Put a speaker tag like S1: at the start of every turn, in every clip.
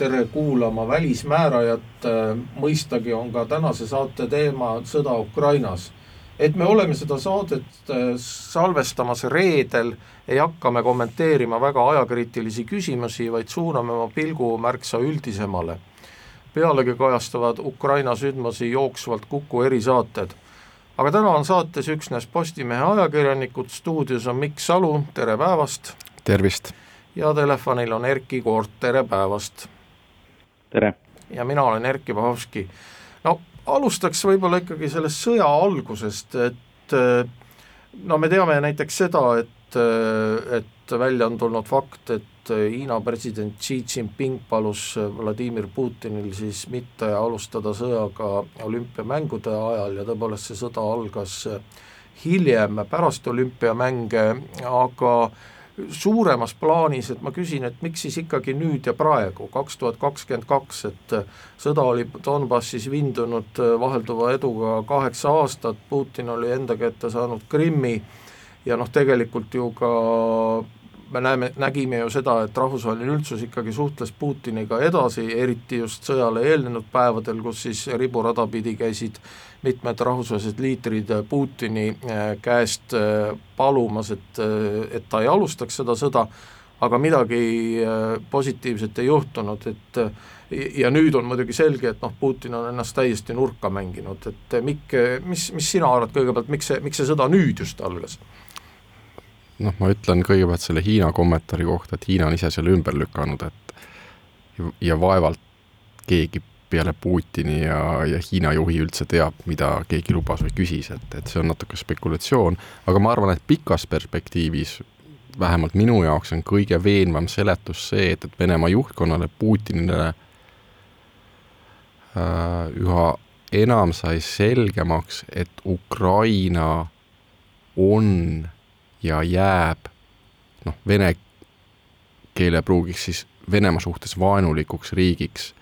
S1: tere kuulama Välismäärajat, mõistagi on ka tänase saate teema sõda Ukrainas. et me oleme seda saadet äh, salvestamas reedel, ei hakka me kommenteerima väga ajakriitilisi küsimusi, vaid suuname oma pilgu märksa üldisemale. pealegi kajastavad Ukraina sündmusi jooksvalt Kuku erisaated. aga täna on saates üksnes Postimehe ajakirjanikud, stuudios on Mikk Salu, tere päevast!
S2: tervist!
S1: ja telefonil on Erkki Koort, tere päevast!
S2: Tere!
S1: ja mina olen Erkki Pahovski. no alustaks võib-olla ikkagi sellest sõja algusest, et no me teame näiteks seda, et, et välja on tulnud fakt, et Hiina president Xi Jinping palus Vladimir Putinil siis mitte alustada sõjaga olümpiamängude ajal ja tõepoolest see sõda algas hiljem, pärast olümpiamänge, aga suuremas plaanis, et ma küsin, et miks siis ikkagi nüüd ja praegu, kaks tuhat kakskümmend kaks, et sõda oli Donbassis vindunud vahelduva eduga kaheksa aastat, Putin oli enda kätte saanud Krimmi ja noh, tegelikult ju ka me näeme, nägime ju seda, et rahvusvaheline üldsus ikkagi suhtles Putiniga edasi, eriti just sõjale eelnenud päevadel, kus siis riburada pidi käisid mitmed rahvusvahelised liidrid Putini äh, käest äh, palumas, et, äh, et ta ei alustaks seda sõda, aga midagi positiivset ei juhtunud, et ja nüüd on muidugi selge, et noh, Putin on ennast täiesti nurka mänginud, et Mikk, mis, mis sina arvad kõigepealt, miks see, miks see sõda nüüd just algas?
S2: Noh, ma ütlen kõigepealt selle Hiina kommentaari kohta, et Hiina on ise selle ümber lükanud, et ja vaevalt keegi peale Putini ja, ja Hiina juhi üldse teab, mida keegi lubas või küsis, et, et see on natuke spekulatsioon, aga ma arvan, et pikas perspektiivis vähemalt minu jaoks on kõige veenvam seletus see, et, et Venemaa juhtkonnale, Putinile äh, üha enam sai selgemaks, et Ukraina on ja jääb noh, vene keele pruugiks siis Venemaa suhtes vaenulikuks riigiks.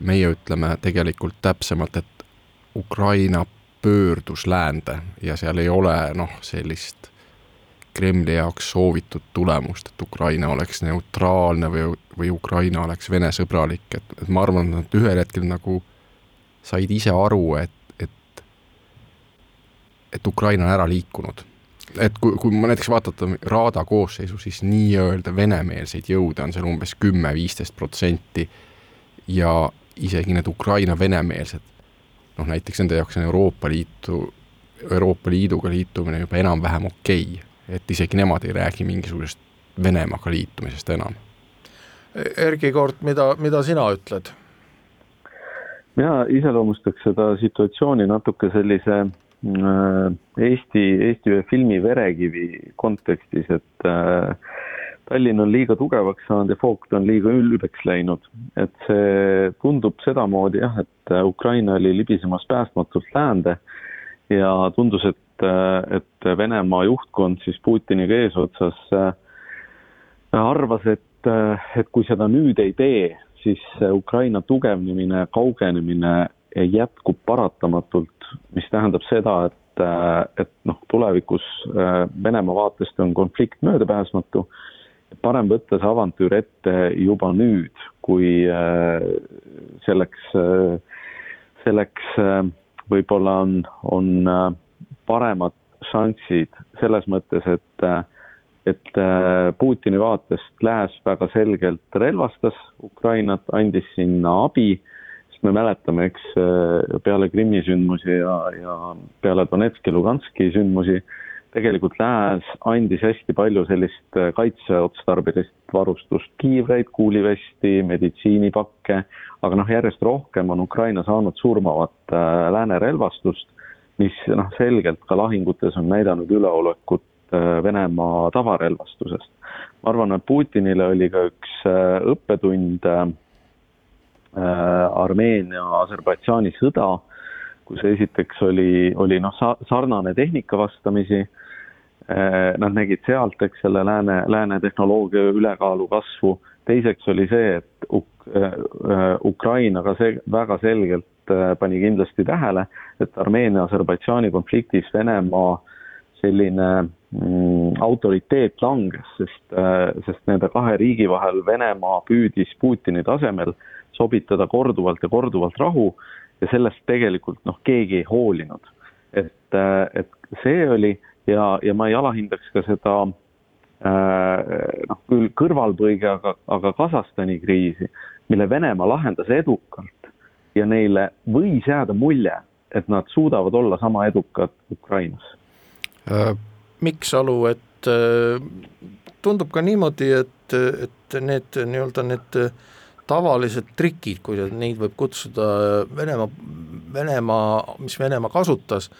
S2: meie ütleme tegelikult täpsemalt, et Ukraina pöördus läände ja seal ei ole noh, sellist Kremli jaoks soovitud tulemust, et Ukraina oleks neutraalne või, või Ukraina oleks Vene sõbralik, et, et ma arvan, et nad ühel hetkel nagu said ise aru, et, et et Ukraina on ära liikunud et kui, kui ma näiteks vaadata Raada koosseisu, siis nii-öelda venemeelseid jõude on seal umbes kümme-viisteist protsenti ja isegi need Ukraina venemeelsed, noh näiteks nende jaoks on Euroopa Liitu, Euroopa Liiduga liitumine juba enam-vähem okei okay., et isegi nemad ei räägi mingisugusest Venemaaga liitumisest enam.
S1: Erkki Koort, mida, mida sina ütled?
S3: mina iseloomustaks seda situatsiooni natuke sellise Äh, Eesti, Eesti ühe filmi Verekivi kontekstis, et äh, Tallinn on liiga tugevaks saanud ja Fookt on liiga ülbeks läinud. et see tundub sedamoodi jah, et äh, Ukraina oli libisemas päästmatult läände ja tundus, et, et Venemaa juhtkond siis Putiniga eesotsas arvas, et, et kui seda nüüd ei tee, siis Ukraina tugevnemine, kaugenemine jätkub paratamatult mis tähendab seda, et, äh, et noh, tulevikus äh, Venemaa vaatest on konflikt möödapääsmatu, parem võtta see avantüür ette juba nüüd, kui äh, selleks, selleks võib-olla on, on paremad šanssid selles mõttes, et et Putini vaatest Lääs väga selgelt relvastas Ukrainat, andis sinna abi me mäletame, eks äh, peale Krimmi sündmusi ja, ja peale Donetski, Luganski sündmusi tegelikult Lääs andis hästi palju sellist äh, kaitseotstarbelist varustust, kiivreid, kuulivesti, meditsiinipakke, aga noh, järjest rohkem on Ukraina saanud surmavat äh, lääne relvastust, mis noh, selgelt ka lahingutes on näidanud üleolekut Venemaa tavarelvastusest. ma arvan, et Putinile oli ka üks õppetund Armeenia-Aserbaidžaani sõda, kus esiteks oli, oli noh, sarnane tehnika vastamisi. Nad nägid sealt, eks selle lääne, lääne tehnoloogia ülekaalu kasvu. teiseks oli see, et Uk-, Ukraina ka see väga selgelt pani kindlasti tähele, et Armeenia-Aserbaidžaani konfliktis Venemaa selline mm, autoriteet langes, sest, sest nende kahe riigi vahel Venemaa püüdis Putini tasemel sobitada korduvalt ja korduvalt rahu ja sellest tegelikult noh, keegi ei hoolinud. et, äh, et see oli ja, ja ma ei alahindaks ka seda äh, noh, küll kõrvalpõige, aga, aga Kasahstani kriisi, mille Venemaa lahendas edukalt ja neile võis jääda mulje, et nad suudavad olla sama edukad Ukrainas
S1: äh,. miks, Alu, et äh, tundub ka niimoodi, et, et need nii-öelda need, need tavalised trikid, kui neid võib kutsuda Venemaa, Venemaa, mis Venemaa kasutas,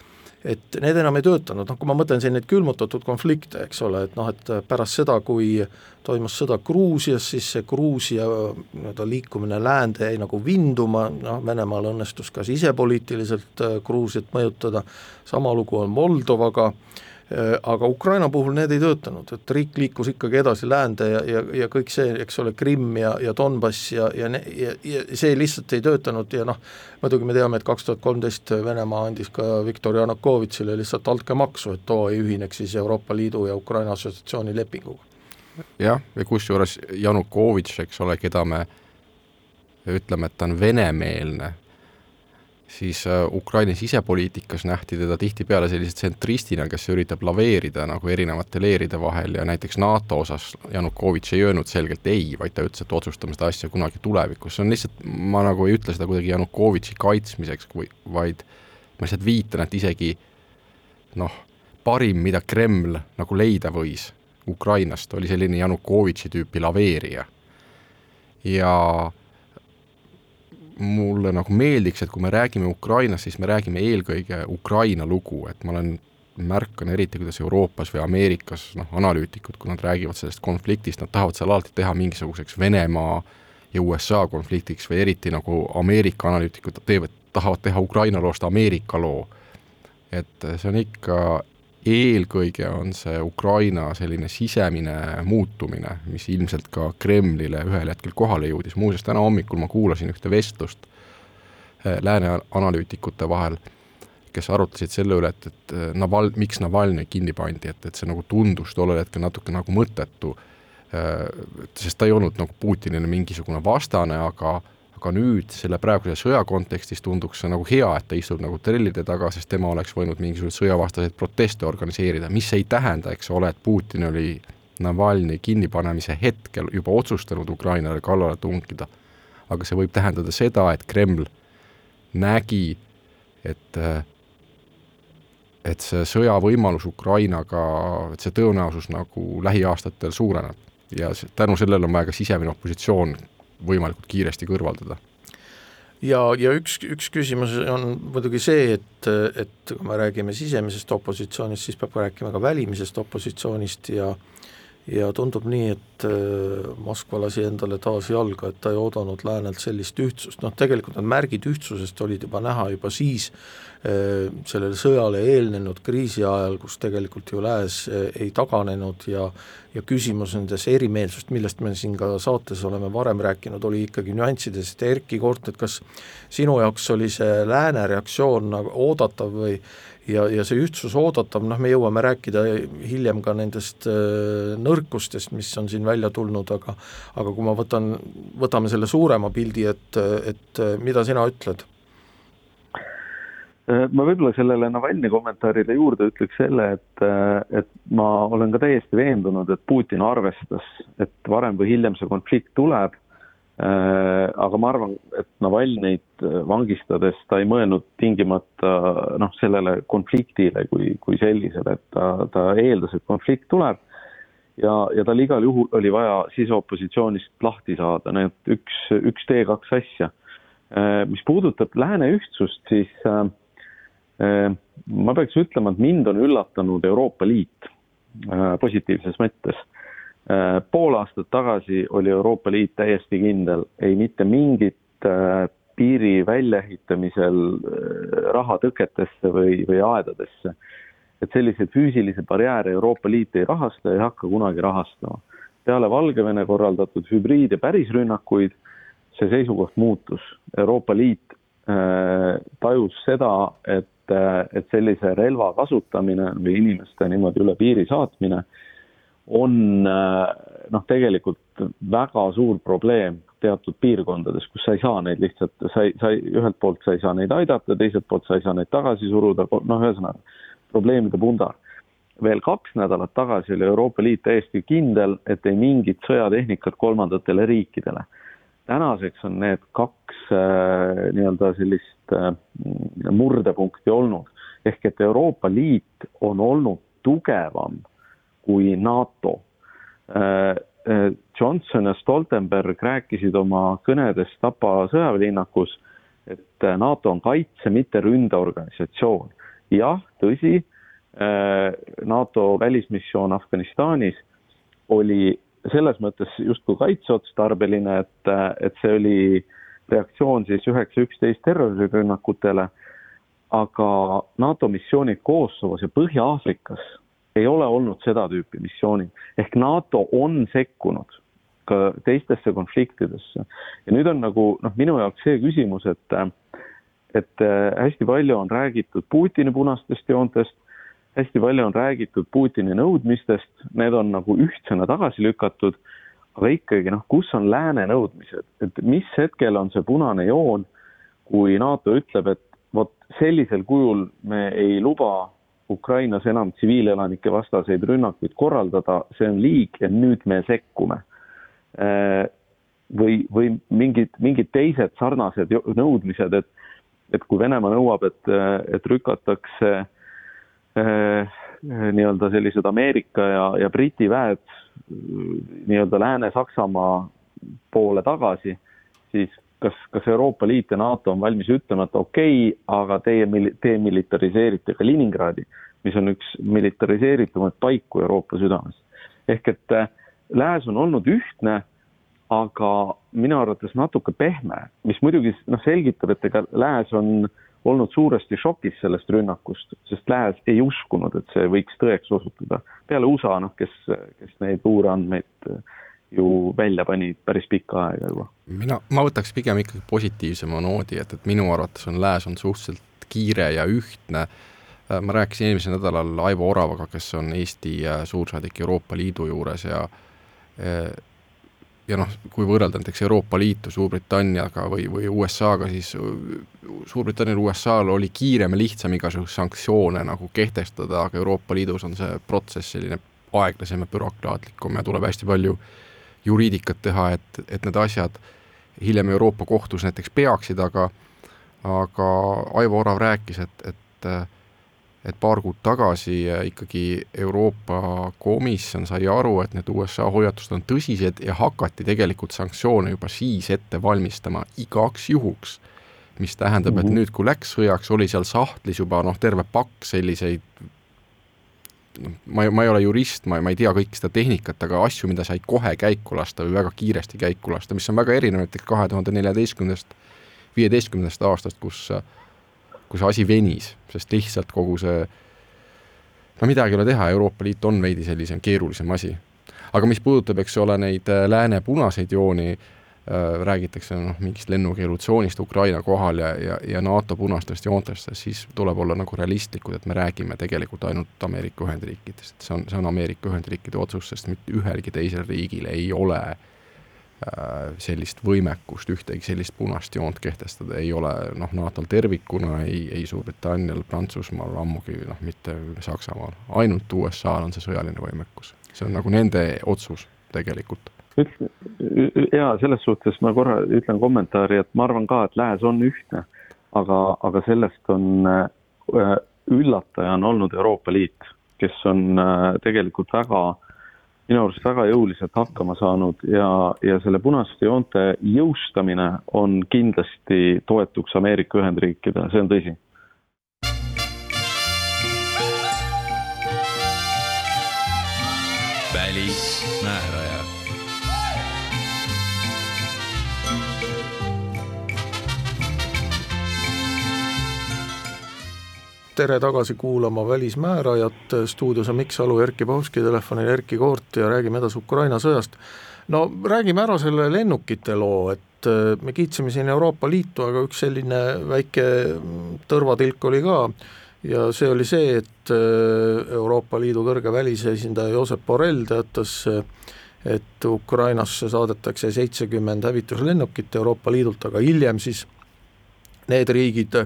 S1: et need enam ei töötanud, noh kui ma mõtlen siin neid külmutatud konflikte, eks ole, et noh, et pärast seda, kui toimus sõda Gruusias, siis see Gruusia nii-öelda liikumine läände jäi nagu vinduma, noh Venemaal õnnestus ka sisepoliitiliselt Gruusiat mõjutada, sama lugu on Moldovaga. äh,, Äh, aga Ukraina puhul need ei töötanud, et riik liikus ikkagi edasi läände ja, ja, ja kõik see, eks ole, Krimm ja, ja Donbass ja, ja, ja, ja see lihtsalt ei töötanud ja noh, muidugi me teame, et kaks tuhat kolmteist Venemaa andis ka Viktor Janukovitšile lihtsalt altkäemaksu, et too ei ühineks siis Euroopa Liidu ja Ukraina assotsiatsiooni lepinguga.
S2: jah, ja kusjuures Janukovitš, eks ole, keda me ütleme, et ta on venemeelne siis äh, Ukraina sisepoliitikas nähti teda tihtipeale sellise tsentristina, kes üritab laveerida nagu erinevate leeride vahel ja näiteks NATO osas Janukovitš ei öelnud selgelt ei, vaid ta ütles, et otsustame seda asja kunagi tulevikus, see on lihtsalt, ma nagu ei ütle seda kuidagi Janukovitši kaitsmiseks, kui, vaid ma lihtsalt viitan, et isegi noh, parim, mida Kreml nagu leida võis Ukrainast, oli selline Janukovitši tüüpi laveerija. ja mulle nagu meeldiks, et kui me räägime Ukrainast, siis me räägime eelkõige Ukraina lugu, et ma olen, märkan eriti, kuidas Euroopas või Ameerikas noh, analüütikud, kui nad räägivad sellest konfliktist, nad tahavad seal alati teha mingisuguseks Venemaa ja USA konfliktiks või eriti nagu Ameerika analüütikud teevad, tahavad teha Ukraina loost Ameerika loo. et see on ikka eelkõige on see Ukraina selline sisemine muutumine, mis ilmselt ka Kremlile ühel hetkel kohale jõudis, muuseas täna hommikul ma kuulasin ühte vestlust eh, lääne analüütikute vahel, kes arutasid selle üle, et, et eh, Naval-, miks Navalnõi kinni pandi, et, et see nagu tundus tollel hetkel natuke nagu mõttetu, eh, sest ta ei olnud nagu Putinile mingisugune vastane, aga aga nüüd selle praeguse sõja kontekstis tunduks see nagu hea, et ta istub nagu trellide taga, sest tema oleks võinud mingisuguseid sõjavastaseid proteste organiseerida, mis ei tähenda, eks ole, et Putin oli Navalnõi kinnipanemise hetkel juba otsustanud Ukrainale kallale tungida. aga see võib tähendada seda, et Kreml nägi, et et see sõjavõimalus Ukrainaga, et see tõenäosus nagu lähiaastatel suureneb ja tänu sellele on vaja ka sisemine opositsioon võimalikult kiiresti kõrvaldada.
S1: Ja, ja üks, üks küsimus on muidugi see, et, et kui me räägime sisemisest opositsioonist, siis peab rääkima ka välimisest opositsioonist ja ja tundub nii, et äh, Moskva lasi endale taas jalga, et ta ei oodanud läänelt sellist ühtsust, noh tegelikult need märgid ühtsusest olid juba näha juba siis, äh, sellele sõjale eelnenud kriisi ajal, kus tegelikult ju lääs äh, ei taganenud ja ja küsimus nendes erimeelsust, millest me siin ka saates oleme varem rääkinud, oli ikkagi nüanssides, et Erkki Kort, et kas sinu jaoks oli see lääne reaktsioon nagu oodatav või ja, ja see ühtsus oodatav, noh, me jõuame rääkida hiljem ka nendest äh, nõrkustest, mis on siin välja tulnud, aga aga kui ma võtan, võtame selle suurema pildi, et, et mida sina ütled?
S3: Äh, ma võib-olla sellele Navalnõi kommentaarile juurde ütleks selle, et, et ma olen ka täiesti veendunud, et Putin arvestas, et varem või hiljem see konflikt tuleb Äh, aga ma arvan, et Navalnõit äh, vangistades ta ei mõelnud tingimata noh, sellele konfliktile kui, kui sellisele, et ta, ta eeldas, et konflikt tuleb. Ja, ja tal igal juhul oli vaja siseopositsioonist lahti saada, need üks, üks tee, kaks asja. Äh, mis puudutab lääne ühtsust, siis ma peaks ütlema, et mind on üllatanud Euroopa Liit positiivses mõttes.
S1: Äh,
S3: pool aastat tagasi oli Euroopa Liit täiesti kindel, ei mitte mingit äh, piiri väljaehitamisel rahatõketesse või, või aedadesse. et selliseid füüsilisi barjääre Euroopa Liit ei rahasta ei hakka kunagi rahastama. peale Valgevene korraldatud hübriid- ja pärisrünnakuid see seisukoht muutus. Euroopa Liit äh, tajus seda, et, et sellise relva kasutamine või inimeste niimoodi üle piiri saatmine on noh, tegelikult väga suur probleem teatud piirkondades, kus sa ei saa neid lihtsalt, sa ei, sa ei, ühelt poolt sa ei saa neid aidata, teiselt poolt sa ei saa neid tagasi suruda, noh, ühesõnaga probleemide pundar. veel kaks nädalat tagasi oli Euroopa Liit täiesti kindel, et ei mingit sõjatehnikat kolmandatele riikidele. tänaseks on need kaks äh, nii-öelda sellist äh, murdepunkti olnud, ehk et Euroopa Liit on olnud tugevam kui NATO äh, äh Johnson ja Stoltenberg rääkisid oma kõnedes Tapa sõjaväelinnakus, et NATO on kaitse, mitte ründeorganisatsioon. jah, tõsi, äh, NATO välismissioon Afganistanis oli selles mõttes justkui kaitseotstarbeline, et, et see oli reaktsioon siis üheksa üksteist terrorirünnakutele, aga NATO missioonid Kosovos ja Põhja-Aafrikas ei ole olnud seda tüüpi missioonid, ehk NATO on sekkunud ka teistesse konfliktidesse. ja nüüd on nagu noh, minu jaoks see küsimus, et et äh, hästi palju on räägitud Putini punastest joontest, hästi palju on räägitud Putini nõudmistest, need on nagu ühtsena tagasi lükatud, aga ikkagi noh, kus on lääne nõudmised, et mis hetkel on see punane joon, kui NATO ütleb, et vot sellisel kujul me ei luba Ukrainas enam tsiviilelanike vastaseid rünnakuid korraldada, see on liig ja nüüd me sekkume. Äh, või, või mingid, mingid teised sarnased nõudmised, et, et kui Venemaa nõuab, et, et rükatakse äh, nii-öelda sellised Ameerika ja, ja Briti väed nii-öelda Lääne-Saksamaa poole tagasi, siis kas, kas Euroopa Liit ja NATO on valmis ütlema, et okei okay,, aga teie demilitariseerite ka Leningradi, mis on üks militariseeritumaid paiku Euroopa südames. ehk et äh, lääs on olnud ühtne, aga minu arvates natuke pehme, mis muidugi noh, selgitab, et ega lääs on olnud suuresti šokis sellest rünnakust, sest lääs ei uskunud, et see võiks tõeks osutuda. peale USA, noh, kes, kes neid luureandmeid ju välja pani päris pikka aega juba.
S2: mina, ma võtaks pigem ikkagi positiivsema noodi, et, et minu arvates on lääs on suhteliselt kiire ja ühtne ma rääkisin eelmisel nädalal Aivo Oravaga, kes on Eesti suursaadik Euroopa Liidu juures ja ja noh, kui võrrelda näiteks Euroopa Liitu Suurbritanniaga või, või USA-ga, siis Suurbritannial USA-l oli kiirem ja lihtsam igasuguseid sanktsioone nagu kehtestada, aga Euroopa Liidus on see protsess selline aeglasem ja bürokraatlikum ja tuleb hästi palju juriidikat teha, et, et need asjad hiljem Euroopa kohtus näiteks peaksid, aga aga Aivo Orav rääkis, et, et et paar kuud tagasi ikkagi Euroopa Komisjon sai aru, et need USA hoiatused on tõsised ja hakati tegelikult sanktsioone juba siis ette valmistama igaks juhuks. mis tähendab, et nüüd, kui läks sõjaks, oli seal sahtlis juba noh, terve pakk selliseid noh, ma, ma ei ole jurist, ma, ma ei tea kõike seda tehnikat, aga asju, mida sai kohe käiku lasta või väga kiiresti käiku lasta, mis on väga erinev näiteks kahe tuhande neljateistkümnendast, viieteistkümnendast aastast, kus see asi venis, sest lihtsalt kogu see no midagi ei ole teha, Euroopa Liit on veidi sellisem keerulisem asi. aga mis puudutab, eks ole, neid äh, lääne punaseid jooni räägitakse noh, mingist lennukeelutsoonist Ukraina kohal ja, ja, ja NATO punastest joontest, siis tuleb olla nagu realistlikud, et me räägime tegelikult ainult Ameerika Ühendriikidest, see on, see on Ameerika Ühendriikide otsus, sest mitte ühelgi teisel riigil ei ole äh, Äh, sellist võimekust, ühtegi sellist punast joont kehtestada ei ole noh, NATO-l tervikuna, ei, ei Suurbritannial, Prantsusmaal, ammugi noh, mitte Saksamaal, ainult USA-l on see sõjaline võimekus. see on nagu nende otsus tegelikult.
S3: Jaa, selles suhtes ma korra ütlen kommentaari, et ma arvan ka, et lääs on ühtne, aga, aga sellest on äh, üllataja on olnud Euroopa Liit, kes on äh, tegelikult väga minu arust väga jõuliselt hakkama saanud ja, ja selle punaste joonte jõustamine on kindlasti toetuks Ameerika Ühendriikidele, see on tõsi.
S4: välismääraja
S1: tere tagasi kuulama Välismäärajat, stuudios on Mikk Salu, Erkki Pahovski telefonil Erkki Koort ja räägime edasi Ukraina sõjast. no räägime ära selle lennukite loo, et äh, me kiitsime siin Euroopa Liitu, aga üks selline väike tõrvatilk oli ka ja see oli see, et äh, Euroopa Liidu kõrge välisesindaja Josep Borrell teatas, et Ukrainasse saadetakse seitsekümmend hävituslennukit Euroopa Liidult, aga hiljem siis need riigid,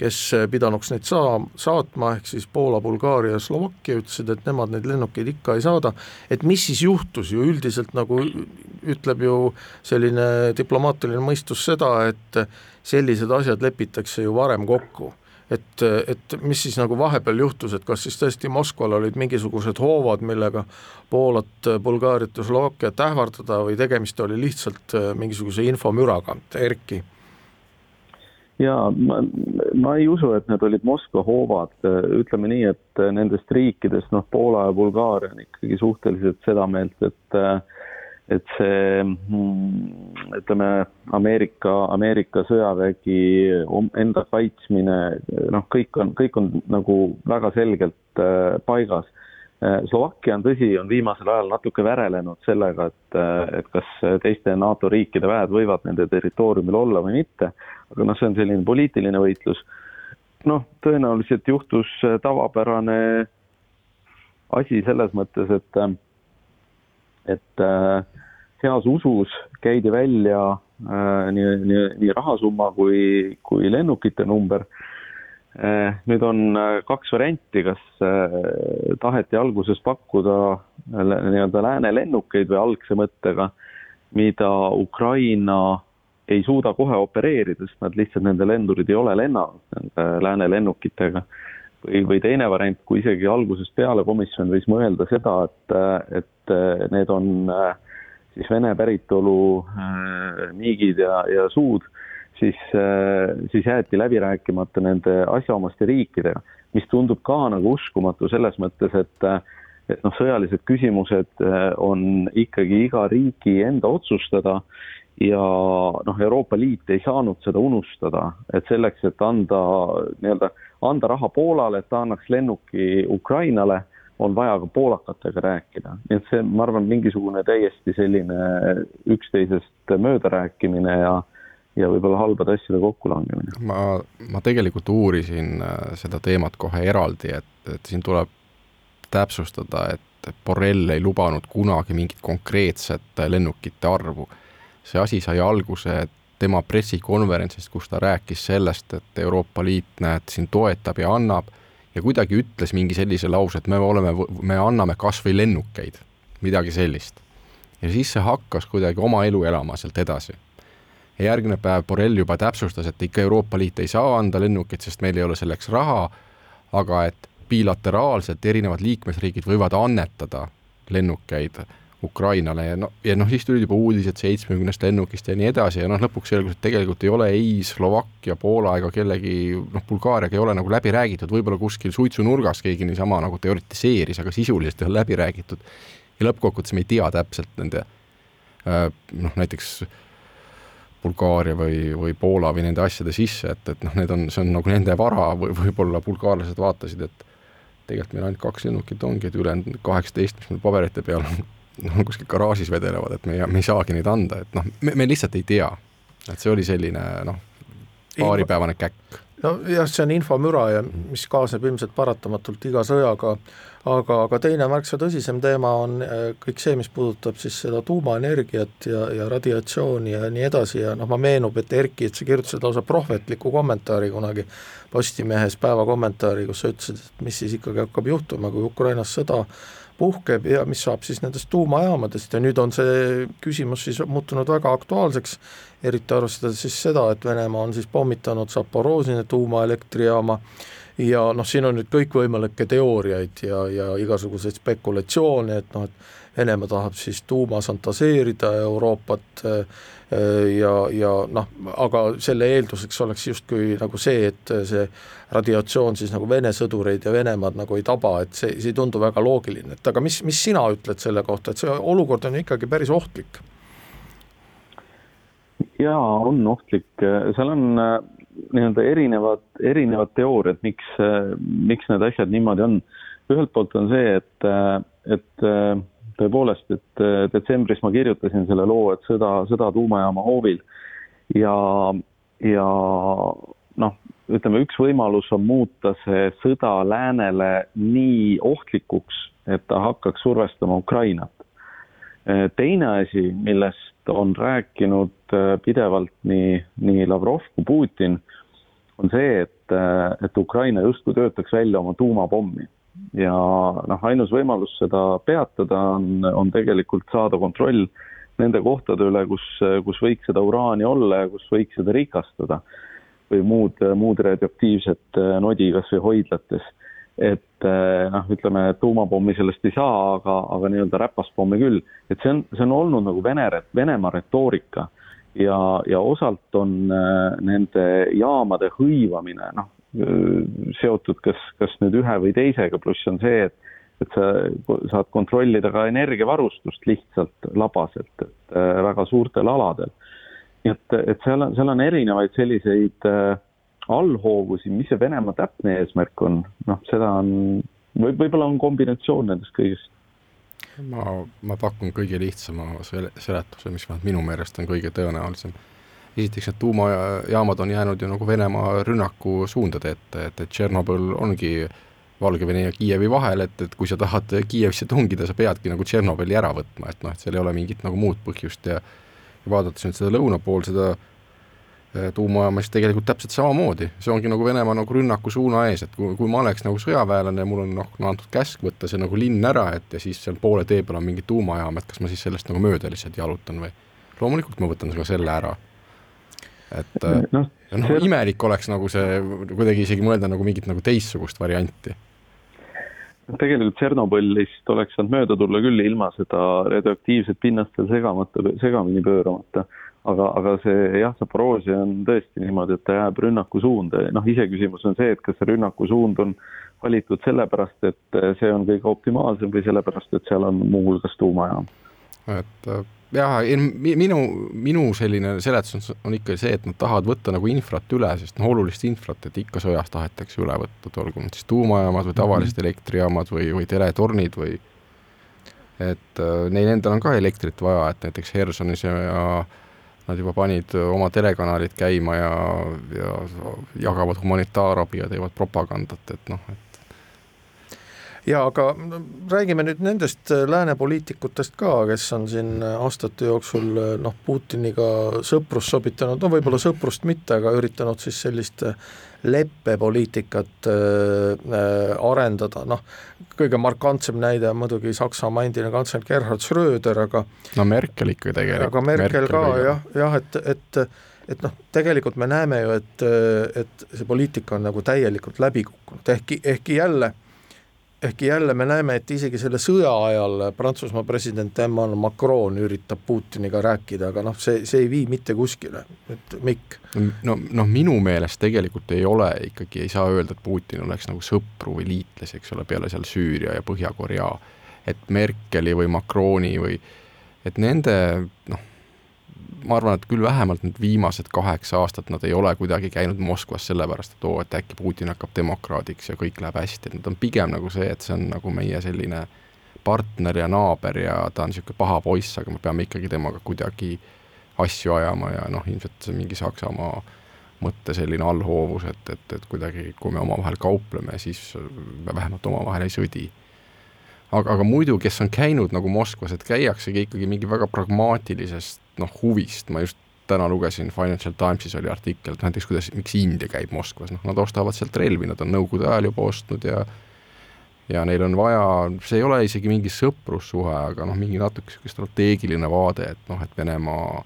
S1: kes pidanuks neid saa-, saatma, ehk siis Poola, Bulgaaria Slovakkia ütlesid, et nemad neid lennukeid ikka ei saada, et mis siis juhtus ju? Üldiselt nagu ütleb ju selline diplomaatiline mõistus seda, et sellised asjad lepitakse ju varem kokku. Et, et mis siis nagu vahepeal juhtus, et kas siis tõesti Moskval olid mingisugused hoovad, millega Poolat, Bulgaariat ja Slovakkiat ähvardada või tegemist oli lihtsalt mingisuguse infomüraga, Erki?
S3: Jaa, ma, ma ei usu, et need olid Moskva hoovad, ütleme nii, et nendest riikidest, noh, Poola ja Bulgaaria on ikkagi suhteliselt seda meelt, et et see ütleme, Ameerika, Ameerika sõjavägi, enda kaitsmine, noh, kõik on, kõik on nagu väga selgelt äh, paigas Slovakkia on tõsi, on viimasel ajal natuke värelenud sellega, et, et kas teiste NATO riikide väed võivad nende territooriumil olla või mitte, aga noh, see on selline poliitiline võitlus. noh, tõenäoliselt juhtus tavapärane asi selles mõttes, et, et heas usus käidi välja äh, nii, nii, nii rahasumma kui, kui lennukite number nüüd on äh, kaks varianti, kas äh, taheti alguses pakkuda nii-öelda lääne lennukeid või algse mõttega, mida Ukraina ei suuda kohe opereerida, sest nad lihtsalt, nende lendurid ei ole lennanud nende lääne lennukitega. või, või teine variant, kui isegi algusest peale komisjon võis mõelda seda, et, et need on siis Vene päritolu miigid ja, ja suud siis, äh, siis jäeti läbi rääkimata nende asjaomaste riikidega, mis tundub ka nagu uskumatu selles mõttes, et et noh, sõjalised küsimused äh, on ikkagi iga riigi enda otsustada ja noh, Euroopa Liit ei saanud seda unustada, et selleks, et anda nii-öelda, anda raha Poolale, et ta annaks lennuki Ukrainale, on vaja ka poolakatega rääkida, nii et see, ma arvan, mingisugune täiesti selline üksteisest möödarääkimine ja ja võib-olla halbade asjade kokkulangemine.
S2: ma, ma tegelikult uurisin äh, seda teemat kohe eraldi, et, et siin tuleb täpsustada, et Borrell ei lubanud kunagi mingit konkreetset lennukite arvu. see asi sai alguse tema pressikonverentsist, kus ta rääkis sellest, et Euroopa Liit, näed, siin toetab ja annab ja kuidagi ütles mingi sellise lause, et me oleme, me anname kas või lennukeid, midagi sellist. ja siis see hakkas kuidagi oma elu elama sealt edasi ja järgmine päev Borrell juba täpsustas, et ikka Euroopa Liit ei saa anda lennukeid, sest meil ei ole selleks raha, aga et bilateraalselt erinevad liikmesriigid võivad annetada lennukeid Ukrainale ja noh, ja noh, siis tulid juba uudised seitsmekümnest lennukist ja nii edasi ja noh, lõpuks selgus, et tegelikult ei ole ei Slovakkia, Poola ega kellegi noh, Bulgaariaga ei ole nagu läbi räägitud, võib-olla kuskil suitsunurgas keegi niisama nagu teoritiseeris, aga sisuliselt ei ole läbi räägitud. ja lõppkokkuvõttes me ei tea täpselt nende äh, noh, näiteks Bulgaaria või, või Poola või nende asjade sisse, et, et noh, need on, see on nagu nende vara või võib-olla bulgaarlased vaatasid, et tegelikult meil ainult kaks lennukit ongi, et ülejäänud kaheksateist, mis meil paberite peal on, noh, kuskil garaažis vedelevad, et me ei, me ei saagi neid anda, et noh, me, me lihtsalt ei tea. et see oli selline noh, paaripäevane käkk
S1: nojah, see on infomüra ja mis kaasneb ilmselt paratamatult iga sõjaga, aga, aga teine märksa tõsisem teema on äh, kõik see, mis puudutab siis seda tuumaenergiat ja, ja radiatsiooni ja nii edasi ja noh, ma meenub, et Erki, et sa kirjutasid lausa prohvetliku kommentaari kunagi Postimehes päeva kommentaari, kus sa ütlesid, et mis siis ikkagi hakkab juhtuma, kui Ukrainas sõda puhkeb ja mis saab siis nendest tuumajaamadest. Ja nüüd on see küsimus siis muutunud väga aktuaalseks, eriti arvestades siis seda, et Venemaa on siis pommitanud Zaporožine tuumaelektrijaama ja noh, siin on nüüd kõikvõimalikke teooriaid ja, ja igasuguseid spekulatsioone, et noh, et Venemaa tahab siis tuumasantaseerida Euroopat ja, ja noh, aga selle eelduseks oleks justkui nagu see, et see radiatsioon siis nagu Vene sõdureid ja Venemaad nagu ei taba, et see, see ei tundu väga loogiline, et aga mis, mis sina ütled selle kohta, et see olukord on ikkagi päris ohtlik?
S3: Jaa, on ohtlik, seal on nii-öelda erinevad, erinevad teooriad, miks, miks need asjad niimoodi on. ühelt poolt on see, et, et tõepoolest, et detsembris ma kirjutasin selle loo, et sõda, sõda tuumajaama hoovil ja, ja noh, ütleme, üks võimalus on muuta see sõda läänele nii ohtlikuks, et ta hakkaks survestama Ukrainat. teine asi, millest on rääkinud äh, pidevalt nii, nii Lavrov kui Putin, on see, et, äh, et Ukraina justkui töötaks välja oma tuumapommi ja noh, ainus võimalus seda peatada on, on tegelikult saada kontroll nende kohtade üle, kus, kus võiks seda uraani olla ja kus võiks seda rikastada või muud, muud radioaktiivset äh, nodi kas või hoidlates. Et äh, noh, ütleme tuumapommi sellest ei saa, aga, aga nii-öelda räpaspommi küll, et see on, see on olnud nagu Vene, Venemaa retoorika. Ja, ja osalt on äh, nende jaamade hõivamine noh, seotud kas, kas nüüd ühe või teisega, pluss on see, et et sa saad kontrollida ka energiavarustust lihtsalt labaselt, et väga suurtel aladel. Nii et, et seal on, seal on erinevaid selliseid äh, allhoovusi, mis see Venemaa täpne eesmärk on, noh, seda on, või võib-olla on kombinatsioon nendest kõigest.
S2: ma, ma pakun kõige lihtsama sele-, seletuse, mis vähemalt minu meelest on kõige tõenäolisem. esiteks, need tuumajaamad on jäänud ju nagu Venemaa rünnaku suundade ette, et, et Tšernobõl ongi Valgevene ja Kiievi vahel, et, et kui sa tahad Kiievisse tungida, sa peadki nagu Tšernobõli ära võtma, et noh, et seal ei ole mingit nagu muud põhjust ja ja vaadates nüüd seda lõuna pool, seda eh, tuumajaama, siis tegelikult täpselt samamoodi, see ongi nagu Venemaa nagu rünnaku suuna ees, et kui, kui ma oleks nagu sõjaväelane ja mul on noh, no antud käsk võtta see nagu linn ära, et ja siis seal poole tee peal on mingi tuumajaam, et kas ma siis sellest nagu mööda lihtsalt jalutan või loomulikult ma võtan ka selle ära. et eh, noh no, imelik oleks nagu see, kuidagi isegi mõelda nagu mingit nagu teistsugust varianti
S3: tegelikult Tšernobõlist oleks saanud mööda tulla küll ilma seda radioaktiivset pinnast veel segamata, segamini pööramata. Aga, aga see jah, Zaporožje on tõesti niimoodi, et ta jääb rünnaku suunda ja noh, iseküsimus on see, et kas see rünnaku suund on valitud sellepärast, et see on kõige optimaalsem või sellepärast, et seal on muuhulgas tuumajaam.
S2: et jaa, minu, minu selline seletus on, on ikka see, et nad tahavad võtta nagu infrat üle, sest noh, olulist infrat, et ikka sõjas tahetakse üle võtta, olgu need siis tuumajaamad või tavalised mm -hmm. elektrijaamad või, või teletornid või et äh, neil endal on ka elektrit vaja, et näiteks Hersonis ja, ja nad juba panid oma telekanalid käima ja, ja jagavad humanitaarabi ja teevad propagandat, et noh, et
S1: jaa, aga räägime nüüd nendest äh, lääne poliitikutest ka, kes on siin äh, aastate jooksul äh, noh, Putiniga sõprust sobitanud, no võib-olla sõprust mitte, aga üritanud siis sellist leppepoliitikat äh, arendada, noh, kõige markantsem näide on muidugi Saksamaa endine kantsler Gerhard Schröder, aga
S2: no Merkel ikka tegelikult.
S1: aga Merkel, Merkel ka jah, jah, et, et et noh, tegelikult me näeme ju, et, et see poliitika on nagu täielikult läbi kukkunud, ehkki, ehkki jälle ehkki jälle me näeme, et isegi selle sõja ajal Prantsusmaa president Emmanuel Macron üritab Putiniga rääkida, aga noh, see, see ei vii mitte kuskile, et Mikk.
S2: no, noh, minu meelest tegelikult ei ole ikkagi, ei saa öelda, et Putin oleks nagu sõpru või liitlasi, eks ole, peale seal Süüria ja Põhja-Korea, et Merkeli või Macroni või et nende noh, ma arvan, et küll vähemalt nüüd viimased kaheksa aastat nad ei ole kuidagi käinud Moskvas sellepärast, et oo, et äkki Putin hakkab demokraadiks ja kõik läheb hästi, et nad on pigem nagu see, et see on nagu meie selline partner ja naaber ja ta on niisugune paha poiss, aga me peame ikkagi temaga kuidagi asju ajama ja noh, ilmselt mingi Saksamaa mõtte selline allhoovus, et, et, et kuidagi, kui me omavahel kaupleme, siis me vähemalt omavahel ei sõdi aga, aga muidu, kes on käinud nagu Moskvas, et käiaksegi ikkagi mingi väga pragmaatilisest noh, huvist, ma just täna lugesin Financial Timesis oli artikkel, et näiteks kuidas, miks India käib Moskvas, noh nad ostavad sealt relvi, nad on Nõukogude ajal juba ostnud ja ja neil on vaja, see ei ole isegi mingi sõprussuhe, aga noh, mingi natuke niisugune strateegiline vaade, et noh, et Venemaa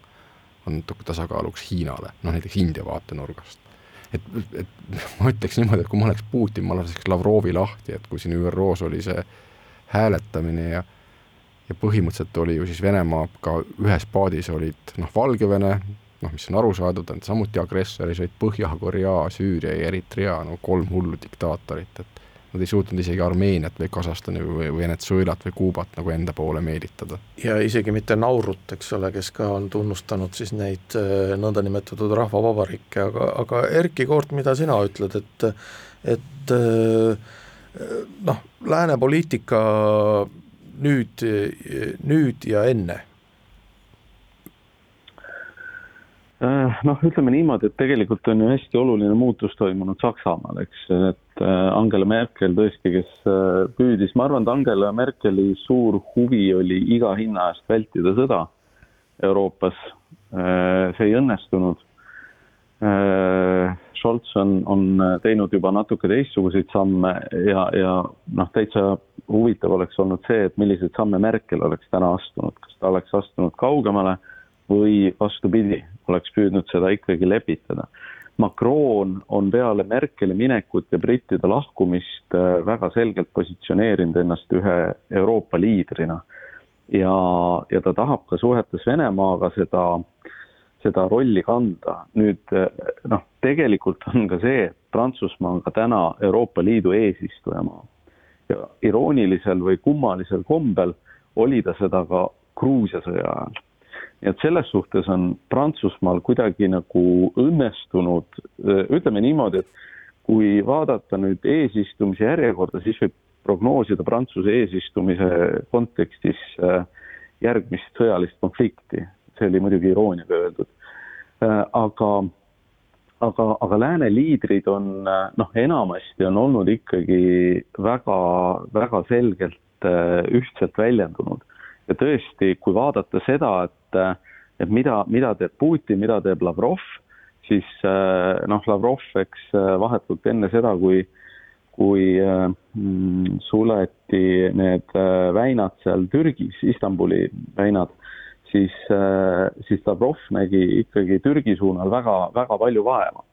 S2: on natuke tasakaaluks Hiinale, noh näiteks India vaatenurgast. et, et ma ütleks niimoodi, et kui ma oleks Putin, ma laseks Lavrovi lahti, et kui siin ÜRO-s oli see hääletamine ja ja põhimõtteliselt oli ju siis Venemaaga ühes paadis olid noh, Valgevene, noh, mis on arusaadav, ta on samuti agressor, siis olid Põhja-Korea, Süüria ja Eritrea, no kolm hullu diktaatorit, et nad ei suutnud isegi Armeeniat või Kasahstani või Venezuelat või Kuubat nagu enda poole meelitada.
S1: ja isegi mitte Naurut, eks ole, kes ka on tunnustanud siis neid äh, nõndanimetatud rahvavabariike, aga, aga Erkki Koort, mida sina ütled, et et äh, noh, lääne poliitika nüüd, nüüd ja enne
S3: Äh, noh, ütleme niimoodi, et tegelikult on ju hästi oluline muutus toimunud Saksamaal, eks, et äh, Angela Merkel tõesti, kes äh, püüdis, ma arvan, et Angela Merkeli suur huvi oli iga hinna eest vältida sõda Euroopas. see ei õnnestunud. On, on teinud juba natuke teistsuguseid samme ja, ja noh, täitsa huvitav oleks olnud see, et milliseid samme Merkel oleks täna astunud, kas ta oleks astunud kaugemale või vastupidi, oleks püüdnud seda ikkagi lepitada. Macron on peale Merkeli minekut ja brittide lahkumist äh, väga selgelt positsioneerinud ennast ühe Euroopa liidrina ja, ja ta tahab ka suhetes Venemaaga seda, seda rolli kanda. nüüd äh, noh, tegelikult on ka see, et Prantsusmaa on ka täna Euroopa Liidu eesistujamaa ja iroonilisel või kummalisel kombel oli ta seda ka Gruusia sõja ajal nii et selles suhtes on Prantsusmaal kuidagi nagu õnnestunud, ütleme niimoodi, et kui vaadata nüüd eesistumise järjekorda, siis võib prognoosida Prantsuse eesistumise kontekstis äh, järgmist sõjalist konflikti. see oli muidugi irooniaga öeldud. Äh, aga, aga, aga lääne liidrid on äh, noh, enamasti on olnud ikkagi väga, väga selgelt ühtselt väljendunud. Ja tõesti, kui vaadata seda, et, et mida, mida teeb Putin, mida teeb Lavrov, siis noh, Lavrov, eks vahetult enne seda, kui, kui mm, suleti need väinad seal Türgis, Istanbuli väinad, siis, siis Lavrov nägi ikkagi Türgi suunal väga, väga palju vaeva.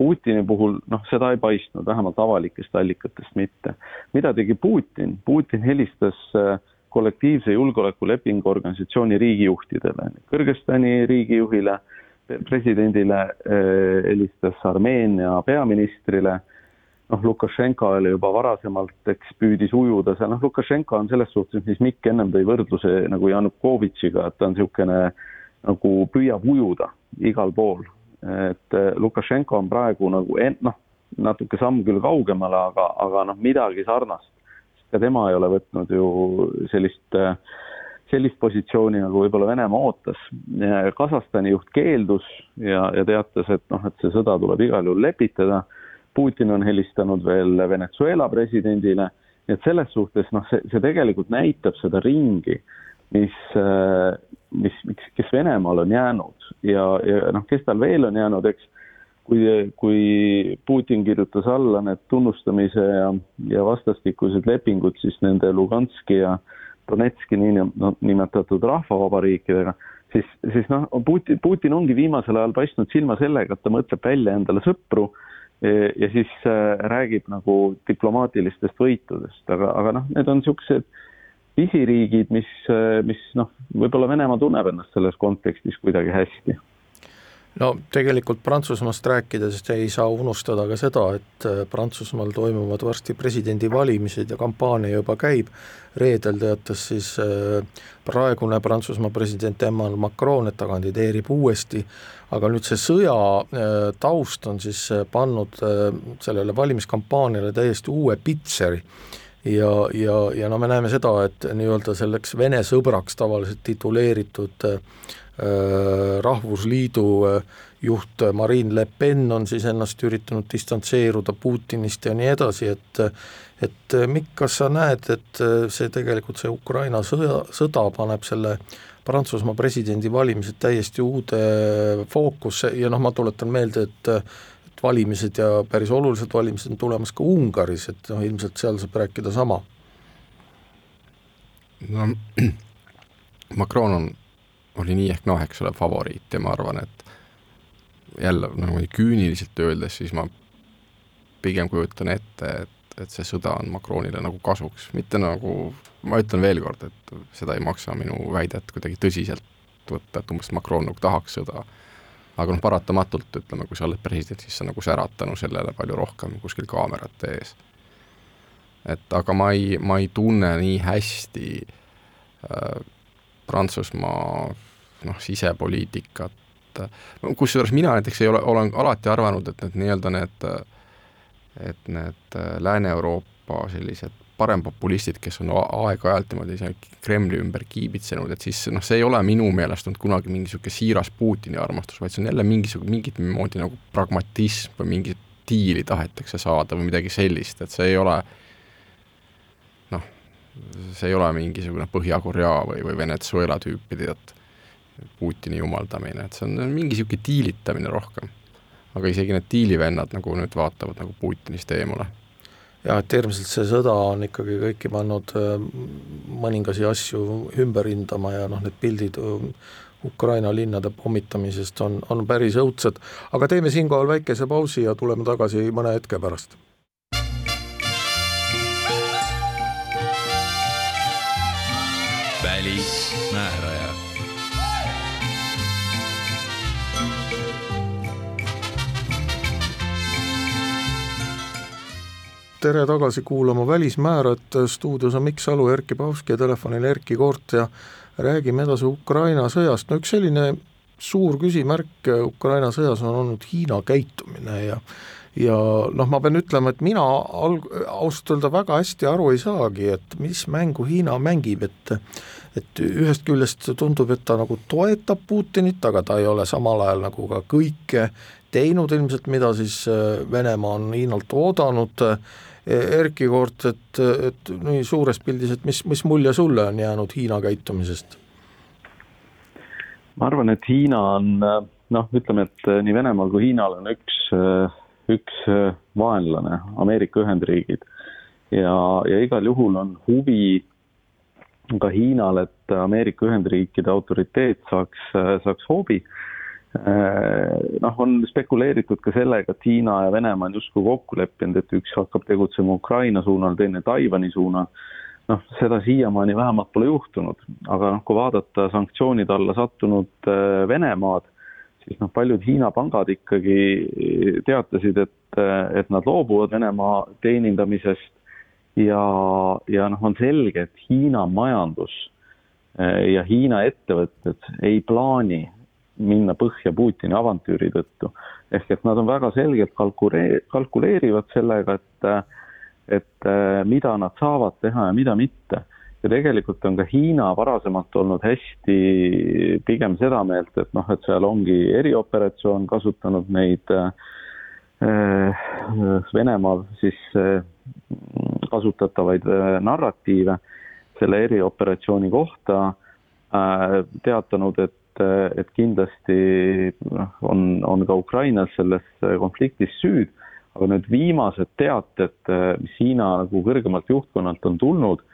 S3: Putini puhul noh, seda ei paistnud, vähemalt avalikest allikatest mitte. mida tegi Putin? Putin helistas äh, kollektiivse julgeolekulepingu organisatsiooni riigijuhtidele, Kõrgõzstani riigijuhile, presidendile, eh, helistas Armeenia peaministrile, noh, Lukašenka oli juba varasemalt, eks, püüdis ujuda seal, noh, Lukašenka on selles suhtes, mis Mikk ennem tõi võrdluse nagu Janukovitšiga, et ta on niisugune nagu püüab ujuda igal pool. et eh, Lukašenko on praegu nagu noh, natuke samm küll kaugemale, aga, aga noh, midagi sarnast ka tema ei ole võtnud ju sellist, sellist positsiooni, nagu võib-olla Venemaa ootas. Kasahstani juht keeldus ja, ja teatas, et noh, et see sõda tuleb igal juhul lepitada. Putin on helistanud veel Venezuela presidendile, nii et selles suhtes noh, see, see tegelikult näitab seda ringi, mis, mis, mis, kes Venemaal on jäänud. Ja, ja noh, kes tal veel on jäänud, eks kui, kui Putin kirjutas alla need tunnustamise ja, ja vastastikused lepingud siis nende Luganski ja Donetski niinimetatud rahvavabariikidega, siis, siis noh, Putin, Putin ongi viimasel ajal paistnud silma sellega, et ta mõtleb välja endale sõpru ja siis äh, räägib nagu diplomaatilistest võitudest, aga, aga noh, need on niisugused pisiriigid, mis, äh, mis noh, võib-olla Venemaa tunneb ennast selles kontekstis kuidagi hästi
S1: no tegelikult Prantsusmaast rääkides ei saa unustada ka seda, et äh, Prantsusmaal toimuvad varsti presidendivalimised ja kampaania juba käib, reedel teatas siis äh, praegune Prantsusmaa president Emmanuel Macron, et ta kandideerib uuesti, aga nüüd see sõja äh, taust on siis pannud sellele valimiskampaaniale täiesti uue pitseri. Ja, ja, ja no me näeme seda, et nii-öelda selleks Vene sõbraks tavaliselt tituleeritud rahvusliidu äh, juht Marine Le Pen on siis ennast üritanud distantseeruda Putinist ja nii edasi, et et Mikk, kas sa näed, et see tegelikult, see Ukraina sõja, sõda paneb selle Prantsusmaa presidendivalimised täiesti uude fookusse ja noh, ma tuletan meelde, et et valimised ja päris olulised valimised on tulemas ka Ungaris, et noh, ilmselt seal saab rääkida sama.
S2: no Macron on oli nii ehk naa, eks ole, favoriit ja ma arvan, et jälle nagu küüniliselt öeldes, siis ma pigem kujutan ette, et, et see sõda on Macronile nagu kasuks, mitte nagu, ma ütlen veel kord, et seda ei maksa minu väidet kuidagi tõsiselt võtta, et umbes Macron nagu tahaks sõda, aga noh, paratamatult ütleme, kui sa oled president, siis sa nagu särad tänu sellele palju rohkem kuskil kaamerate ees. et aga ma ei, ma ei tunne nii hästi äh, Prantsusmaa noh, sisepoliitikat, kusjuures mina näiteks ei ole, olen alati arvanud, et need nii-öelda need, et need Lääne-Euroopa sellised parempopulistid, kes on aeg-ajalt niimoodi seal Kremli ümber kiibitsenud, et siis noh, see ei ole minu meelest olnud kunagi mingi niisugune siiras Putini armastus, vaid see on jälle mingisugune, mingit moodi nagu pragmatism või mingit diili tahetakse saada või midagi sellist, et see ei ole noh, see ei ole mingisugune Põhja-Korea või, või Venezuela tüüpi, tead, Putini jumaldamine, et see on mingi niisugune diilitamine rohkem. aga isegi need diilivennad nagu nüüd vaatavad nagu Putinist eemale
S1: jah, et ilmselt see sõda on ikkagi kõiki pannud äh, mõningasi asju ümber hindama ja noh, need pildid äh, Ukraina linnade pommitamisest on, on päris õudsed, aga teeme siinkohal väikese pausi ja tuleme tagasi mõne hetke pärast.
S4: Välismääraja.
S1: Tere tagasi kuulama Välismäärajat, stuudios on Mikk Salu, Erkki Paavski ja telefonil Erkki Koort ja räägime edasi Ukraina sõjast, no üks selline suur küsimärk Ukraina sõjas on olnud Hiina käitumine ja ja noh, ma pean ütlema, et mina alg-, ausalt öelda väga hästi aru ei saagi, et mis mängu Hiina mängib, et et ühest küljest tundub, et ta nagu toetab Putinit, aga ta ei ole samal ajal nagu ka kõike teinud ilmselt, mida siis Venemaa on Hiinalt oodanud äh,, Erkki Koort, et, et nii suures pildis, et mis, mis mulje sulle on jäänud Hiina käitumisest?
S3: ma arvan, et Hiina on noh, ütleme, et nii Venemaal kui Hiinal on üks, üks vaenlane, Ameerika Ühendriigid. ja, ja igal juhul on huvi ka Hiinal, et Ameerika Ühendriikide autoriteet saaks, saaks hoobi Äh, noh, on spekuleeritud ka sellega, et Hiina ja Venemaa on justkui kokku leppinud, et üks hakkab tegutsema Ukraina suunal, teine Taiwan'i suunal. noh, seda siiamaani vähemalt pole juhtunud, aga noh, kui vaadata sanktsioonide alla sattunud äh, Venemaad, siis noh, paljud Hiina pangad ikkagi teatasid, et, et nad loobuvad Venemaa teenindamisest ja, ja noh, on selge, et Hiina majandus äh, ja Hiina ettevõtted ei plaani minna põhja Putini avantüüri tõttu. ehk et nad on väga selgelt kalkulee-, kalkuleerivad sellega, et, et mida nad saavad teha ja mida mitte. Ja tegelikult on ka Hiina varasemalt olnud hästi pigem seda meelt, et noh, et seal ongi erioperatsioon kasutanud neid äh, Venemaal siis äh, kasutatavaid äh, narratiive selle erioperatsiooni kohta äh,, teatanud, et et, et kindlasti noh, on, on ka Ukrainas selles konfliktis süüd, aga nüüd viimased teated, mis Hiina nagu kõrgemalt juhtkonnalt on tulnud,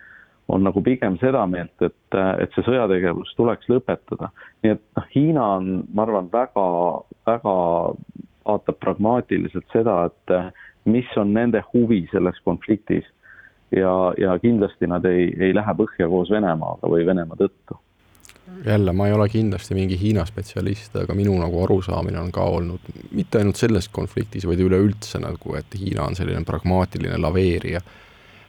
S3: on nagu pigem seda meelt, et, et see sõjategevus tuleks lõpetada. nii et noh, Hiina on, ma arvan, väga, väga vaatab pragmaatiliselt seda, et mis on nende huvi selles konfliktis ja, ja kindlasti nad ei, ei lähe põhja koos Venemaaga või Venemaa tõttu
S2: jälle, ma ei ole kindlasti mingi Hiina spetsialist, aga minu nagu arusaamine on ka olnud mitte ainult selles konfliktis, vaid üleüldse nagu, et Hiina on selline pragmaatiline laveerija.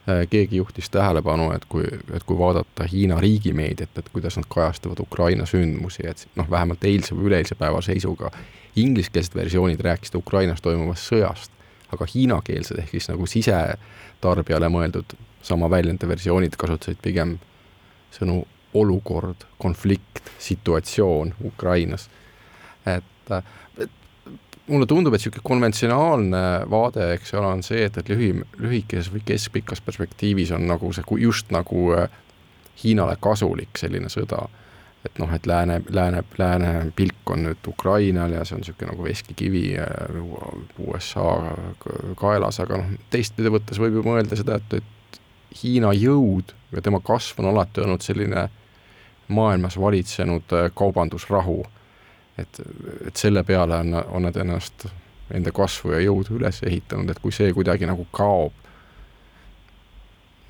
S2: Äh, keegi juhtis tähelepanu, et kui, et kui vaadata Hiina riigimeediat, et kuidas nad kajastavad Ukraina sündmusi, et noh, vähemalt eilse või üleeilse päeva seisuga ingliskeelsed versioonid rääkisid Ukrainas toimuvast sõjast, aga hiinakeelsed ehk siis nagu sisetarbijale mõeldud sama väljendite versioonid kasutasid pigem sõnu olukord, konflikt, situatsioon Ukrainas. et, et mulle tundub, et niisugune konventsionaalne vaade, eks ole, on see, et, et lühi, lühikeses või keskpikas perspektiivis on nagu see just nagu äh, Hiinale kasulik selline sõda. et noh, et lääne, lääne, lääne pilk on nüüd Ukrainal ja see on niisugune nagu veskikivi äh, USA kaelas, aga noh, teistpidi võttes võib ju mõelda seda, et, et Hiina jõud ja tema kasv on alati olnud selline maailmas valitsenud äh, kaubandusrahu. Et, et selle peale on, on nad ennast, enda kasvu ja jõudu üles ehitanud, et kui see kuidagi nagu kaob,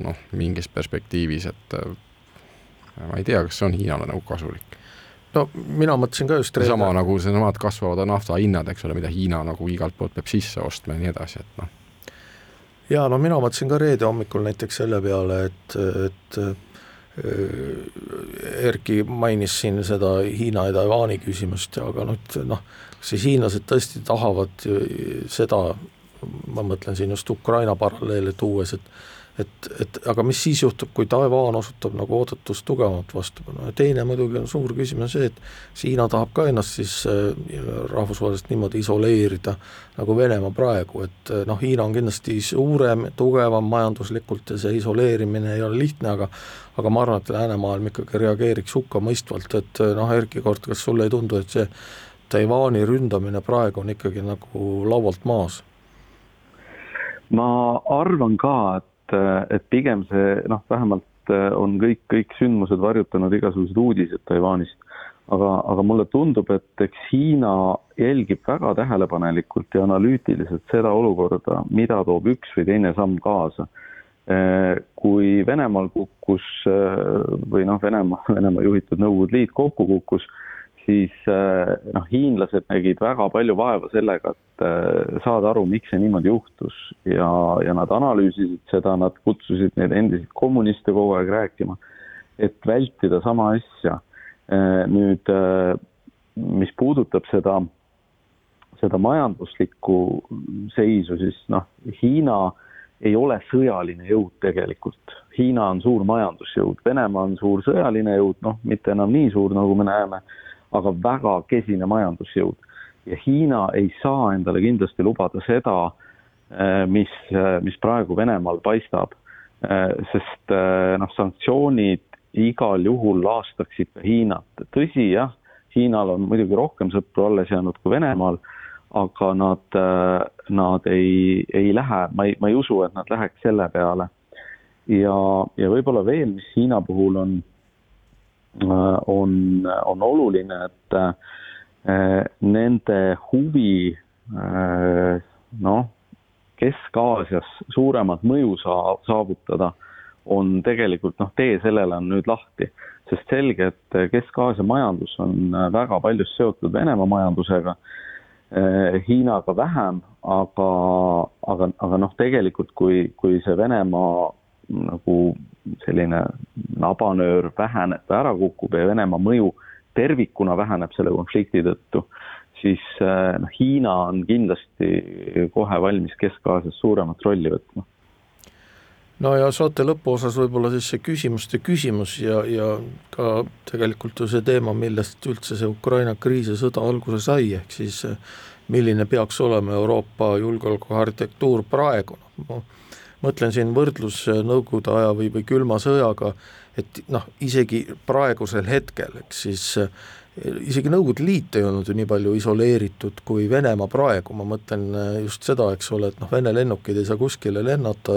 S2: noh, mingis perspektiivis, et äh, ma ei tea, kas see on Hiinale nagu kasulik.
S1: No mina mõtlesin ka just
S2: sama nagu seesamad kasvavad nafta hinnad, eks ole, mida Hiina nagu igalt poolt peab sisse ostma ja nii edasi, et noh.
S1: Jaa, no mina mõtlesin ka reede hommikul näiteks selle peale, et, et Erki mainis siin seda Hiina ja Taiwan'i küsimust, aga nüüd noh, kas siis hiinlased tõesti tahavad seda, ma mõtlen siin just Ukraina paralleele tuues, et et, et aga mis siis juhtub, kui Taiwan osutub nagu oodatust tugevamalt vastupanu? Ja teine muidugi on suur küsimus see, et Hiina tahab ka ennast siis äh, rahvusvaheliselt niimoodi isoleerida, nagu Venemaa praegu, et äh, noh, Hiina on kindlasti suurem, tugevam majanduslikult ja see isoleerimine ei ole lihtne, aga aga ma arvan, et läänemaailm ikkagi reageeriks hukkamõistvalt, et äh, noh, Erkki Kord, kas sulle ei tundu, et see Taiwan'i ründamine praegu on ikkagi nagu laualt maas?
S3: ma arvan ka, et et, et pigem see noh, vähemalt äh, on kõik, kõik sündmused varjutanud igasugused uudised Taiwanist. aga, aga mulle tundub, et eks Hiina jälgib väga tähelepanelikult ja analüütiliselt seda olukorda, mida toob üks või teine samm kaasa. Äh, kui Venemaal kukkus äh, või noh, Venemaa, Venemaa juhitud Nõukogude Liit kokku kukkus siis eh, noh, hiinlased nägid väga palju vaeva sellega, et eh, saada aru, miks see niimoodi juhtus ja, ja nad analüüsisid seda, nad kutsusid neid endiseid kommuniste kogu aeg rääkima, et vältida sama asja. Eh, nüüd, mis puudutab seda, seda majanduslikku seisu, siis noh, Hiina ei ole sõjaline jõud tegelikult. Hiina on suur majandusjõud, Venemaa on suur sõjaline jõud, noh, mitte enam nii suur, nagu me näeme aga väga kesine majandusjõud. ja Hiina ei saa endale kindlasti lubada seda, eh, mis, eh, mis praegu Venemaal paistab. Eh, sest noh, sanktsioonid igal juhul laastaksid ka Hiinat. tõsi, jah, Hiinal on muidugi rohkem sõpru alles jäänud kui Venemaal, aga nad, nad ei, ei lähe, ma ei, ma ei usu, et nad läheks selle peale. ja, ja võib-olla veel, mis Hiina puhul on Äh, on, on oluline, et äh, nende huvi äh, noh, Kesk-Aasias suuremat mõju saa-, saavutada, on tegelikult noh, tee sellele on nüüd lahti, sest selge, et Kesk-Aasia majandus on väga paljus seotud Venemaa majandusega, Hiinaga vähem, aga, aga, aga noh, tegelikult kui, kui see Venemaa nagu selline nabanöör väheneb või ära kukub ja Venemaa mõju tervikuna väheneb selle konflikti tõttu, siis eh, noh, Hiina on kindlasti kohe valmis Kesk-Aasias suuremat rolli võtma.
S1: no ja saate lõpuosas võib-olla siis see küsimuste küsimus ja, ja ka tegelikult ju see teema, millest üldse see Ukraina kriis ja sõda alguse sai, ehk siis eh, milline peaks olema Euroopa julgeolekuarhitektuur praegu, noh mõtlen siin võrdlus Nõukogude aja või, või külma sõjaga, et noh, isegi praegusel hetkel, eks siis äh, isegi Nõukogude Liit ei olnud ju nii palju isoleeritud kui Venemaa praegu, ma mõtlen äh, just seda, eks ole, et noh, Vene lennukid ei saa kuskile lennata,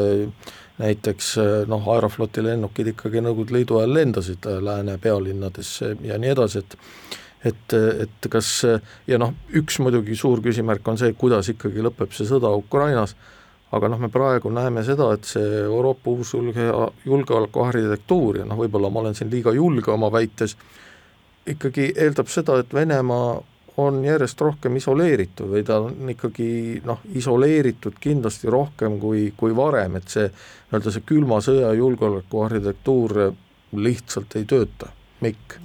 S1: näiteks noh, Aerofloti lennukid ikkagi Nõukogude Liidu ajal lendasid lääne pealinnadesse ja nii edasi, et et, et kas ja noh, üks muidugi suur küsimärk on see, kuidas ikkagi lõpeb see sõda Ukrainas aga noh, me praegu näeme seda, et see Euroopa uus julge, julgeolekuarhitektuur ja noh, võib-olla ma olen siin liiga julge oma väites, ikkagi eeldab seda, et Venemaa on järjest rohkem isoleeritud või ta on ikkagi noh, isoleeritud kindlasti rohkem kui, kui varem, et see nii-öelda see külma sõja julgeolekuarhitektuur lihtsalt ei tööta, Mikk?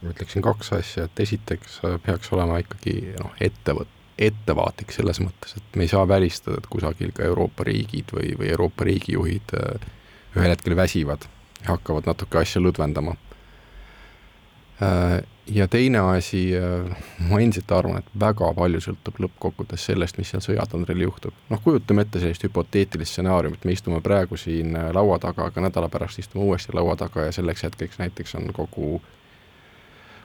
S2: ma ütleksin kaks asja, et esiteks peaks olema ikkagi noh, ettevõte, ettevaatlik selles mõttes, et me ei saa välistada, et kusagil ka Euroopa riigid või, või Euroopa riigijuhid äh, ühel hetkel väsivad ja hakkavad natuke asja lõdvendama. Äh, ja teine asi, äh, ma endiselt arvan, et väga palju sõltub lõppkokkuvõttes sellest, mis seal sõjatandril juhtub. noh, kujutame ette sellist hüpoteetilist stsenaariumit, me istume praegu siin laua taga, aga nädala pärast istume uuesti laua taga ja selleks hetkeks näiteks on kogu äh,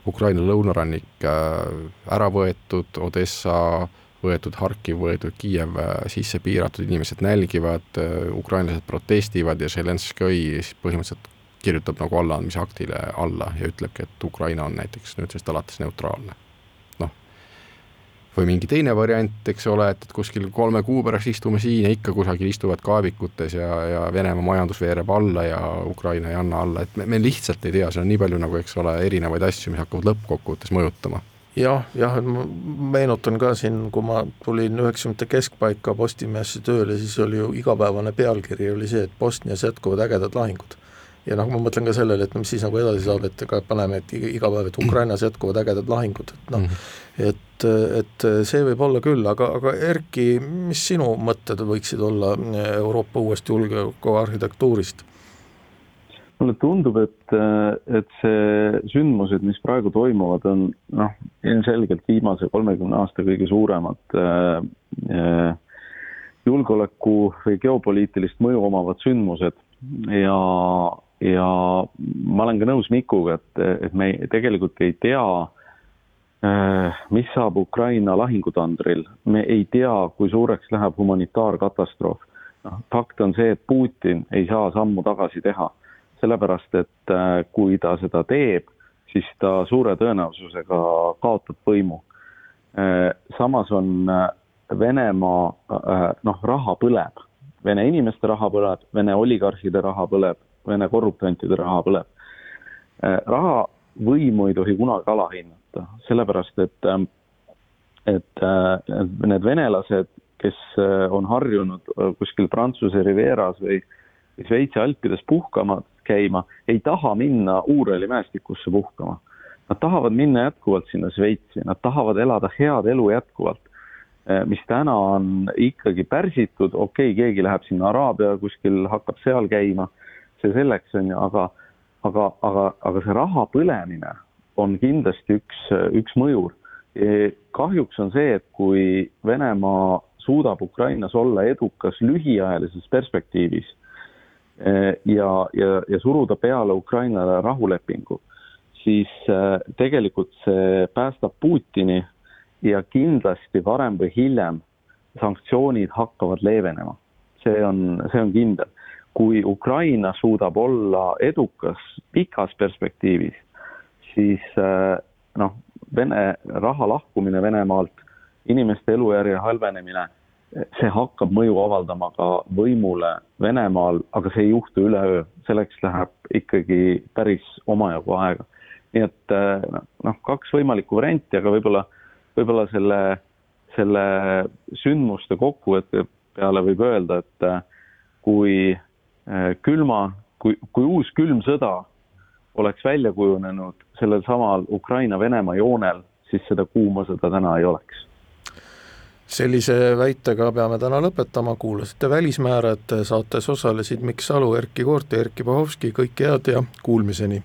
S2: Ukraina lõunarannik äh, ära võetud, Odessa võetud, Harkiv võetud, Kiiev äh, sisse piiratud, inimesed nälgivad, äh, ukrainlased protestivad ja Zelenskõi põhimõtteliselt kirjutab nagu allaandmisaktile alla ja ütlebki, et Ukraina on näiteks nüüdsest alates neutraalne või mingi teine variant, eks ole, et, et kuskil kolme kuu pärast istume siin ja ikka kusagil istuvad kaevikutes ja, ja Venemaa majandus veereb alla ja Ukraina ei anna alla, et me, me lihtsalt ei tea, seal on nii palju nagu, eks ole, erinevaid asju, mis hakkavad lõppkokkuvõttes mõjutama.
S1: jah, jah, ma meenutan ka siin, kui ma tulin üheksakümnendate keskpaika Postimehesse tööle, siis oli ju igapäevane pealkiri oli see, et Bosnias jätkuvad ägedad lahingud. Ja noh, ma mõtlen ka sellele, et no mis siis nagu edasi saab, et ega paneme, et iga päev, et Ukrainas jätkuvad ägedad lahingud, et noh mm, -hmm. et, et see võib olla küll, aga, aga Erki, mis sinu mõtted võiksid olla Euroopa uuest julgeolekuarhitektuurist?
S3: mulle tundub, et, et see sündmused, mis praegu toimuvad, on noh, ilmselgelt viimase kolmekümne aasta kõige suuremad äh, julgeoleku või geopoliitilist mõju omavad sündmused ja, ja ma olen ka nõus Mikuga, et, et me tegelikult ei tea äh,, mis saab Ukraina lahingutandril, me ei tea, kui suureks läheb humanitaarkatastroof. noh, fakt on see, et Putin ei saa sammu tagasi teha sellepärast et äh, kui ta seda teeb, siis ta suure tõenäosusega kaotab võimu. Äh, samas on Venemaa, noh, raha põleb, Vene inimeste raha põleb, Vene oligarhide raha põleb, Vene korruptantide raha põleb. raha võimu ei tohi kunagi alahinnata, sellepärast et, et need venelased, kes on harjunud kuskil Prantsuse Rivieras või Šveitsi alpides puhkama, käima, ei taha minna Uureli mäestikusse puhkama. Nad tahavad minna jätkuvalt sinna Šveitsi, nad tahavad elada head elu jätkuvalt, eh, mis täna on ikkagi pärsitud, okei okay,, keegi läheb sinna Araabia kuskil, hakkab seal käima, see selleks, on ju, aga aga, aga, aga see raha põlemine on kindlasti üks, üks mõjur. E, kahjuks on see, et kui Venemaa suudab Ukrainas olla edukas lühiajalises perspektiivis Eh, ja, ja, ja suruda peale Ukrainale rahulepingu, siis eh, tegelikult see päästab Putini ja kindlasti varem või hiljem sanktsioonid hakkavad leevenema. see on, see on kindel. Kui Ukraina suudab olla edukas pikas perspektiivis, siis eh, noh, Vene raha lahkumine Venemaalt, inimeste elujärje halvenemine see hakkab mõju avaldama ka võimule Venemaal, aga see ei juhtu üleöö, selleks läheb ikkagi päris omajagu aega. nii et eh, noh, kaks võimalikku varianti, aga võib-olla, võib-olla selle, selle sündmuste kokkuvõtte peale võib öelda, et eh, kui külma, kui, kui uus külm sõda oleks välja kujunenud sellel samal Ukraina-Venemaa joonel, siis seda kuuma sõda täna ei oleks.
S1: Sellise väitega peame täna lõpetama, kuulasite Välismäärajate saates osalesid Mikk Salu, Erkki Koort ja Erkki Pahovski, kõike head ja kuulmiseni!